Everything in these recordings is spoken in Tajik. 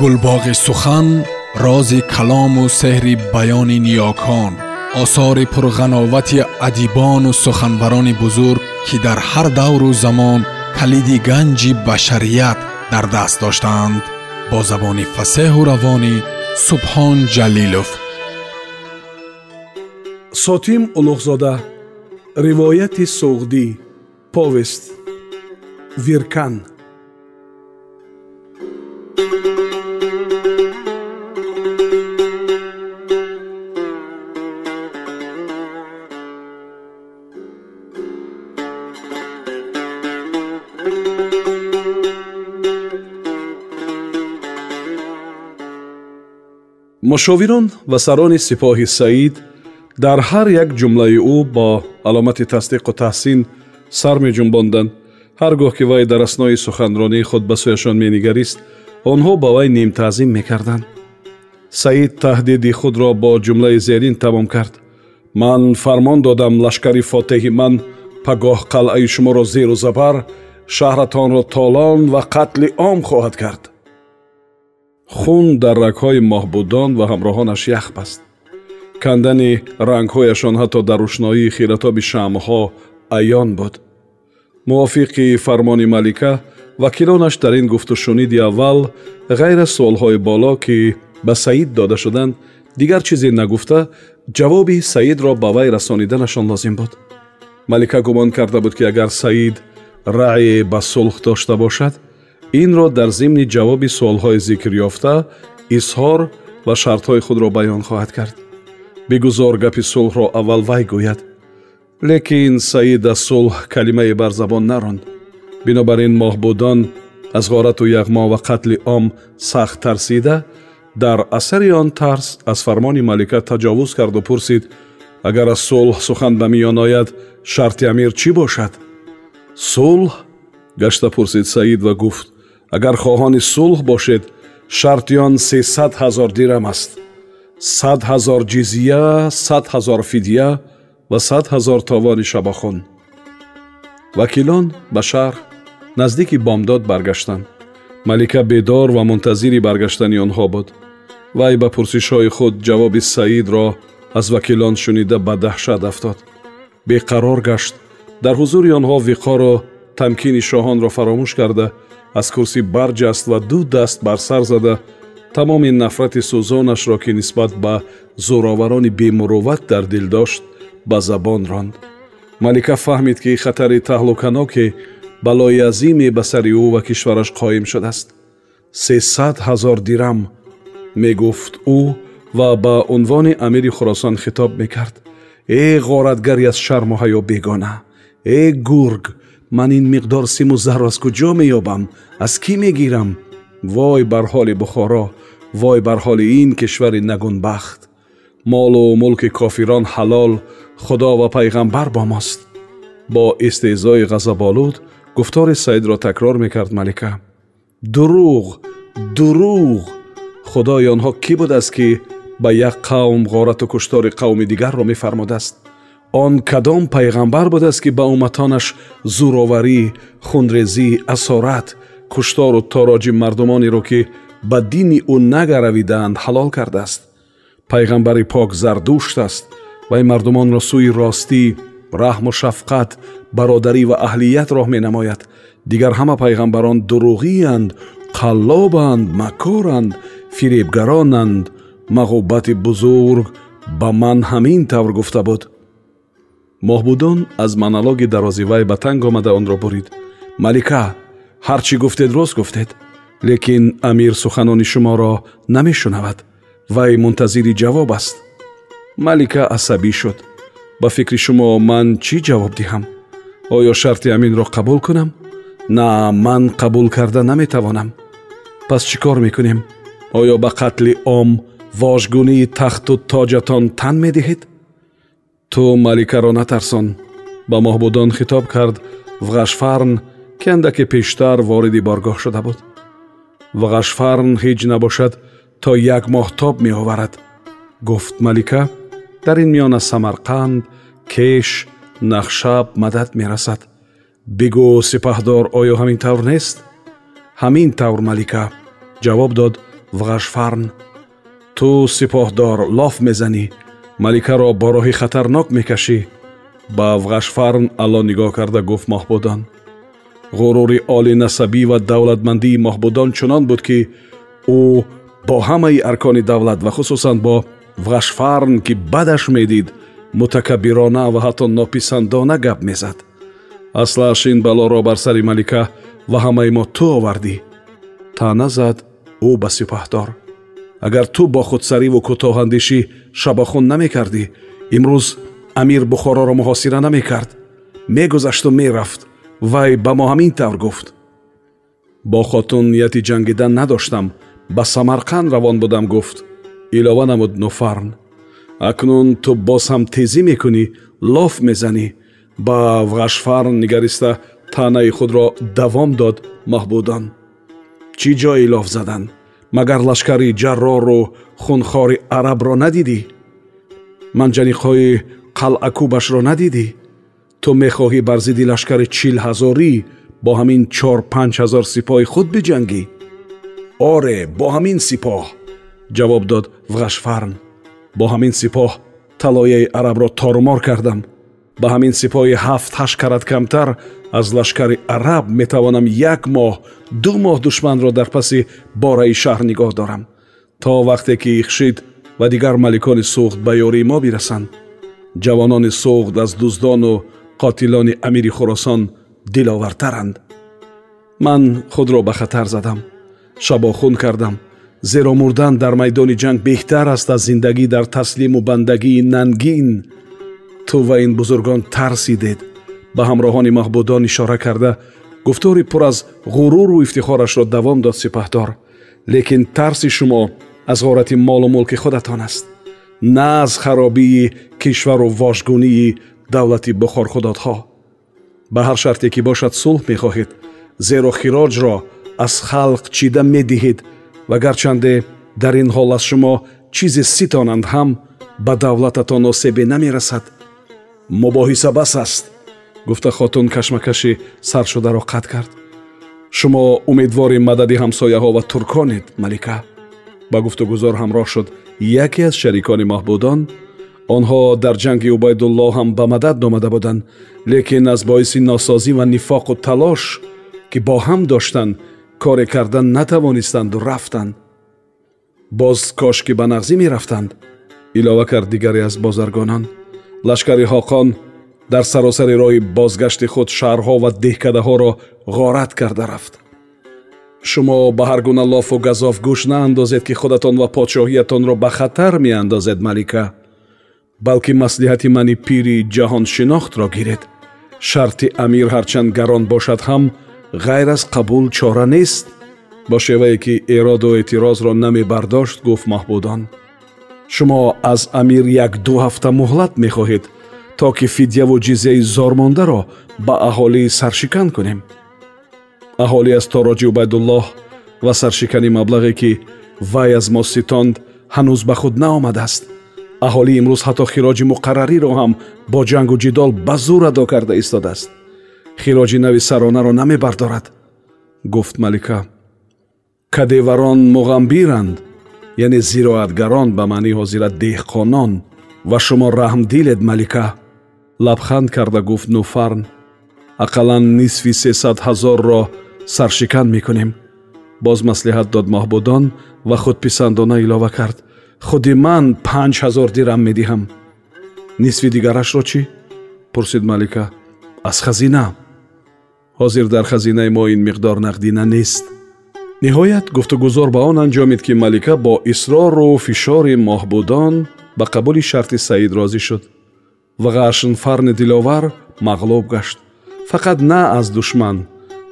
гулбоғи сухан рози калому сеҳри баёни ниёкон осори пурғановати адибону суханбарони бузург ки дар ҳар давру замон калиди ганҷи башарият дар даст доштаанд бо забони фасеҳу равонӣ субҳон ҷалилов. Сотим улуғзода ривояти суғдӣ повест виркан мушовирон ва сарони сипоҳи саид дар ҳар як ҷумлаи ӯ бо аломати тасдиқу таҳсин сар меҷунбонданд. Ҳар гоҳ ки вай дар аснои суханронии худ ба сӯяшон менигарист онҳо ба вай нимтаъзим мекарданд. Саид таҳдиди худро бо ҷумлаи зерин тамом кард. Ман фармон додам лашкари фотеҳи ман пагоҳ қалъаи шуморо зеру забар шаҳратонро толон ва қатли ом хоҳад кард хун дар рагҳои моҳбудон ва ҳамроҳонаш ях баст кандани рангҳояшон ҳатто дар рӯшноии хиратоби шамъҳо аён буд. Мувофиқи фармони малика вакилонаш дар ин гуфтушуниди аввал ғайр аз суолҳои боло ки ба саид дода шуданд дигар чизе нагуфта ҷавоби саидро ба вай расониданашон лозим буд. Малика гумон карда буд ки агар саид раъе ба сулҳ дошта бошад инро дар зимни ҷавоби суолҳои зикрёфта изҳор ва шартҳои худро баён хоҳад кард. Бигузор гапи сулҳро аввал вай гӯяд. Лекин саид аз сулҳ калимае бар забон наронд бинобар ин моҳбудон аз ғорату яғмо ва қатли ом сахт тарсида дар асари он тарс аз фармони малика таҷовуз карду пурсид агар аз сулҳ сухан ба миён ояд шарти амир чӣ бошад? Сулҳ гашта пурсид саид ва гуфт агар хоҳони сулҳ бошед шарти он сесад ҳазор дирам аст. Сад ҳазор ҷизия сад ҳазор фидя ва сад ҳазор товони шабохун вакилон ба шаҳр наздики бомдод баргаштанд малика бедор ва мунтазири баргаштани онҳо буд. Вай ба пурсишҳои худ ҷавоби саидро аз вакилон шунида ба даҳшат афтод. Беқарор гашт. Дар ҳузури онҳо виқору тамкини шоҳонро фаромӯш карда аз курсӣ барҷаст ва ду даст бар сар зада тамоми нафрати сӯзонашро ки нисбат ба зӯроварони бемурувват дар дил дошт ба забон ронд. Малика фаҳмид ки хатари таҳлуканоке балои азиме ба сари ӯ ва кишвараш қоим шудааст. Сесад ҳазор дирам мегуфт ӯ ва ба унвони амири хуросон хитоб мекард. Э ғоратгари аз шарму ҳаё бегона э гург ман ин миқдор симу зарро аз куҷо меёбам аз кӣ мегирам вой бар ҳоли бухоро вой бар ҳоли ин кишвари нагунбахт молу мулки кофирон ҳалол худо ва пайғамбар бо мост бо истеъзои ғазаболуд гуфтори саидро такрор мекард малика дурӯғ дурӯғ худои онҳо кӣ будааст ки ба як қавм ғорату куштори қавми дигарро мефармудааст он кадом пайғамбар будааст ки ба умматонаш зӯроварӣ хунрезӣ асорат куштору тороҷи мардумонеро ки ба дини ӯ нагаравидаанд ҳалол кардааст. Пайғамбари пок зардушт аст вай мардумонро сӯи ростӣ раҳму шафқат бародарӣ ва аҳлият роҳ менамояд. Дигар ҳама пайғамбарон дуруғиянд қаллобанд макоранд фиребгаронанд. Мағуббати бузург ба ман ҳамин тавр гуфта буд моҳбудон аз монологи дарози вай ба танг омада онро бурид малика ҳар чӣ гуфтед рост гуфтед лекин амир суханони шуморо намешунавад вай мунтазири ҷавоб аст малика асабӣ шуд ба фикри шумо ман чӣ ҷавоб диҳам оё шарти аминро қабул кунам на ман қабул карда наметавонам пас чӣ кор мекунем оё ба қатли ом вожгунии тахту тоҷатон тан медиҳед ту маликаро натарсон. Ба моҳбудон хитоб кард вғашфарн ки андаке пештар вориди боргоҳ шуда буд. Вғашфарн ҳеҷ набошад то як моҳтоб меоварад. Гуфт малика дар ин миён аз самарқанд кеш нахшаб мадад мерасад. Бигӯ сипаҳдор оё ҳамин тавр нест? Ҳамин тавр малика ҷавоб дод вғашфарн. Ту сипоҳдор лоф мезанӣ маликаро бо роҳи хатарнок мекашӣ. Ба вғашфарн алло нигоҳ карда гуфт моҳбудон ғурури олинасабӣ ва давлатмандии моҳбудон чунон буд ки ӯ бо ҳамаи аркони давлат ва хусусан бо вғашфарн ки бадаш медид мутакаббирона ва ҳатто нописандона гап мезад. Аслааш ин балоро бар сари малика ва ҳамаи мо ту овардӣ. Таъна зад ӯ ба сипаҳдор агар ту бо худсариву кӯтоҳандешӣ шабохун намекардӣ имрӯз амир бухороро муҳосира намекард. Мегузашту мерафт. Вай ба мо ҳамин тавр гуфт. Бо хотун нияти ҷангидан надоштам. Ба самарқанд равон будам гуфт. Илова намуд нуфарн. Акнун ту боз ҳам тезӣ мекунӣ лоф мезанӣ. Ба вғашфарн нигариста таънаи худро давом дод маҳбудон чӣ ҷои лоф задан магар лашкари ҷаррору хунхори арабро надидӣ? Манҷаниқҳои қалъакӯбашро надидӣ? Ту мехоҳӣ бар зидди лашкари чил ҳазорӣ бо ҳамин чор панҷ ҳазор сипоҳи худ биҷангӣ? Оре бо ҳамин сипоҳ! Ҷавоб дод вғашфарн. Бо ҳамин сипоҳ талояи арабро торумор кардам ба ҳамин сипоҳи ҳафт ҳашт карат камтар аз лашкари араб метавонам як моҳ ду моҳ душманро дар паси бораи шаҳр нигоҳ дорам. То вақте ки ихшид ва дигар маликони суғд ба ёрии мо бирасанд ҷавонони суғд аз дуздону қотилони амири хӯросон диловартаранд. Ман худро ба хатар задам шабохун кардам. Зеро мурдан дар майдони ҷанг беҳтар аст аз зиндагӣ дар таслиму бандагии нангин ту ва ин бузургон тарсидед. Ба ҳамроҳони маҳбудон ишора карда гуфтори пур аз ғуруру ифтихорашро давом дод сипаҳдор. Лекин тарси шумо аз ғорати молу мулки худатон аст. На аз харобии кишвару вожгунии давлати бухорхудодҳо ба ҳар шарте ки бошад сулҳ мехоҳед зеро хироҷро аз халқ чида медиҳед ва гарчанде дар ин ҳол аз шумо чизе ситонанд ҳам ба давлататон осебе намерасад мубоҳиса бас аст гуфта хотун кашмакаши саршударо қатъ кард. Шумо умедвори мадади ҳамсояҳо ва турконед малика. Ба гуфтугузор ҳамроҳ шуд яке аз шарикони маҳбудон. Онҳо дар ҷанги убайдуллоҳ ҳам ба мадад омада буданд лекин аз боиси носозӣ ва нифоқу талош ки бо ҳам доштанд коре кардан натавонистанду рафтанд. Боз кошки ба нағзӣ мерафтанд илова кард дигаре аз бозаргонон лашкари ҳоқон дар саросари роҳи бозгашти худ шаҳрҳо ва деҳкадаҳоро ғорат карда рафт. Шумо ба ҳар гуна лофу газоф гӯш наандозед ки худатон ва подшоҳиятонро ба хатар меандозед малика. Балки маслиҳати мани пири ҷаҳоншинохтро гиред. Шарти амир ҳарчанд гарон бошад ҳам ғайр аз қабул чора нест бо шевае ки эроду эътирозро намебардошт гуфт маҳбудон шумо аз амир як-ду ҳафта муҳлат мехоҳед то ки фидяву ҷизяи зормондаро ба аҳолӣ саршикан кунем. Аҳолӣ аз тороҷи убайдуллоҳ ва саршикани маблағе ки вай аз мо ситонд ҳанӯз ба худ наомадааст. Аҳолӣ имрӯз ҳатто хироҷи муқаррариро ҳам бо ҷангу ҷидол ба зур адо карда истодааст хироҷи нави саронаро намебардорад гуфт малика. Кадеварон муғамбиранд яъне зироатгарон ба маънии ҳозира деҳқонон ва шумо раҳмдилед малика. Лабханд карда гуфт нуфарн ақаллан нисфи сесад ҳазорро саршикан мекунем боз маслиҳат дод моҳбудон ва худписандона илова кард. Худи ман панҷ ҳазор дирам медиҳам. Нисфи дигарашро чӣ? пурсид малика. Аз хазина. Ҳозир дар хазинаи мо ин миқдор нақдина нест ниҳоят гуфтугузор ба он анҷомид ки малика бо исрору фишори моҳбудон ба қабули шарти саид розӣ шуд ва ғашнфарни диловар мағлуб гашт. Фақат на аз душман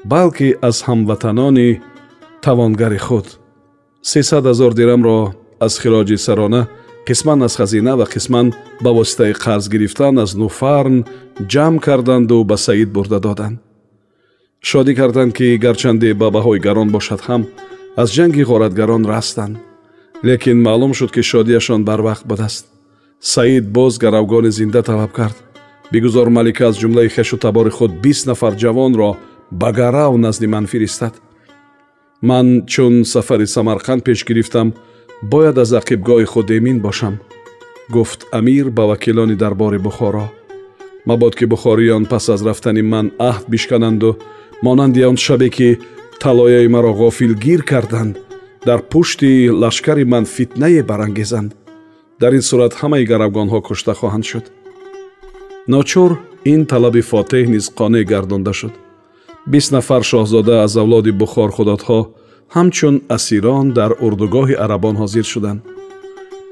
балки аз ҳамватанони тавонгари худ. Сесад ҳазор дирамро аз хироҷи сарона қисман аз хазина ва қисман ба воситаи қарз гирифтан аз нуфарн ҷамъ карданду ба саид бурда доданд шодӣ карданд ки гарчанде ба баҳои гарон бошад ҳам аз ҷанги ғоратгарон растанд. Лекин маълум шуд ки шодияшон барвақт будааст саид боз гаравгони зинда талаб кард. Бигузор малика аз ҷумлаи хешу табори худ бист нафар ҷавонро ба гарав назди ман фиристад. Ман чун сафари самарқанд пеш гирифтам бояд аз ақибгоҳи худ эмин бошам гуфт амир ба вакилони дарбори бухоро. Мабод ки бухориён пас аз рафтани ман аҳд бишкананду монанди он шабе ки талояи маро ғофилгир карданд дар пушти лашкари ман фитнае барангезанд. Дар ин сурат ҳамаи гаравгонҳо кушта хоҳанд шуд. Ночур ин талаби фотеҳ низ қонеъ гардонда шуд. Бист нафар шоҳзода аз авлоди бухорхудодҳо ҳамчун асирон дар урдугоҳи арабон ҳозир шуданд.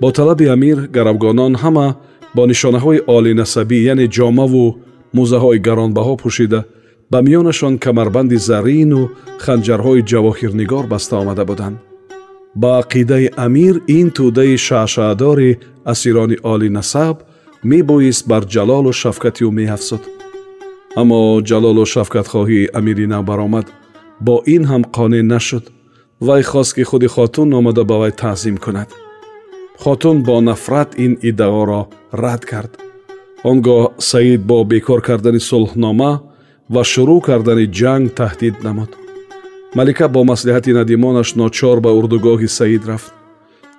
Бо талаби амир гаравгонон ҳама бо нишонаҳои олинасабӣ яъне ҷомаву мӯзаҳои гаронбаҳо пӯшида ба миёнашон камарбанди зарину ханҷарҳои ҷавоҳирнигор баста омада буданд. Ба ақидаи амир ин тӯдаи шаъшаъдори асирони олинасаб мебоист бар ҷалолу шафкати ӯ меафзуд аммо ҷалолу шафкатхоҳии амири нав баромад бо ин ҳам қонеъ нашуд. Вай хост ки худи хотун омада ба вай таъзим кунад. Хотун бо нафрат ин иддаоро рад кард. Он гоҳ саид бо бекор кардани сулҳнома ва шурӯъ кардани ҷанг таҳдид намуд. Малика бо маслиҳати надимонаш ночор ба урдугоҳи саид рафт.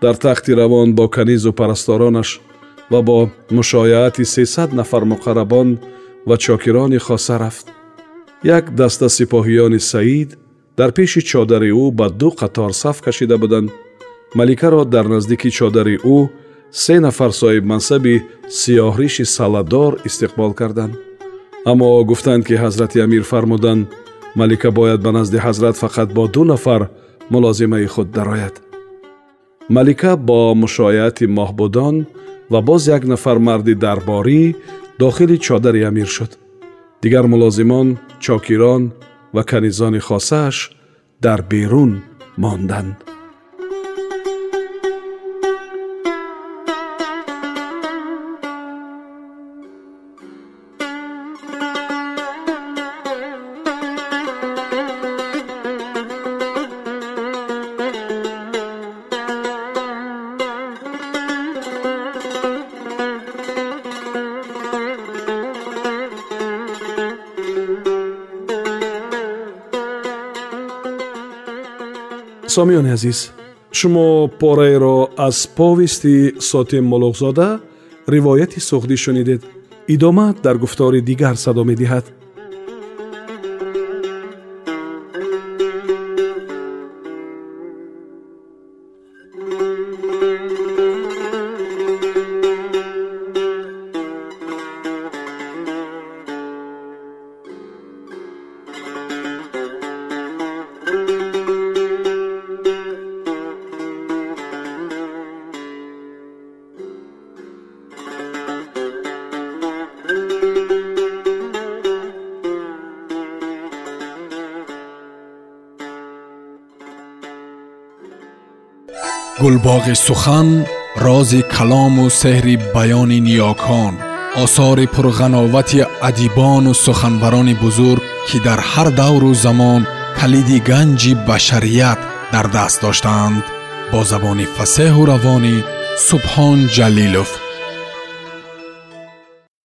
Дар тахти равон бо канизу парасторонаш ва бо мушояати сесад нафар муқаррабон ва чокирони хоса рафт. Як даста сипоҳиёни саид дар пеши чодари ӯ ба ду қатор саф кашида буданд. Маликаро дар наздики чодари ӯ се нафар соҳибмансаби сиёҳриши саладор истиқбол карданд аммо гуфтанд ки ҳазрати амир фармуданд малика бояд ба назди ҳазрат фақат бо ду нафар мулозимаи худ дарояд малика бо мушояати моҳбудон ва боз як нафар марди дарборӣ дохили чодари амир шуд дигар мулозимон чокирон ва канизони хосааш дар берун монданд сомиёни азиз шумо пораеро аз повести сотим молуғзода ривояти сухдӣ шунидед. Идома дар гуфтори дигар садо медиҳад гулбоғи сухан рози калому сеҳри баёни ниёкон осори пурғановати адибону суханбарони бузург ки дар ҳар давру замон калиди ганҷи башарият дар даст доштаанд бо забони фасеҳу равонӣ субҳон ҷалилов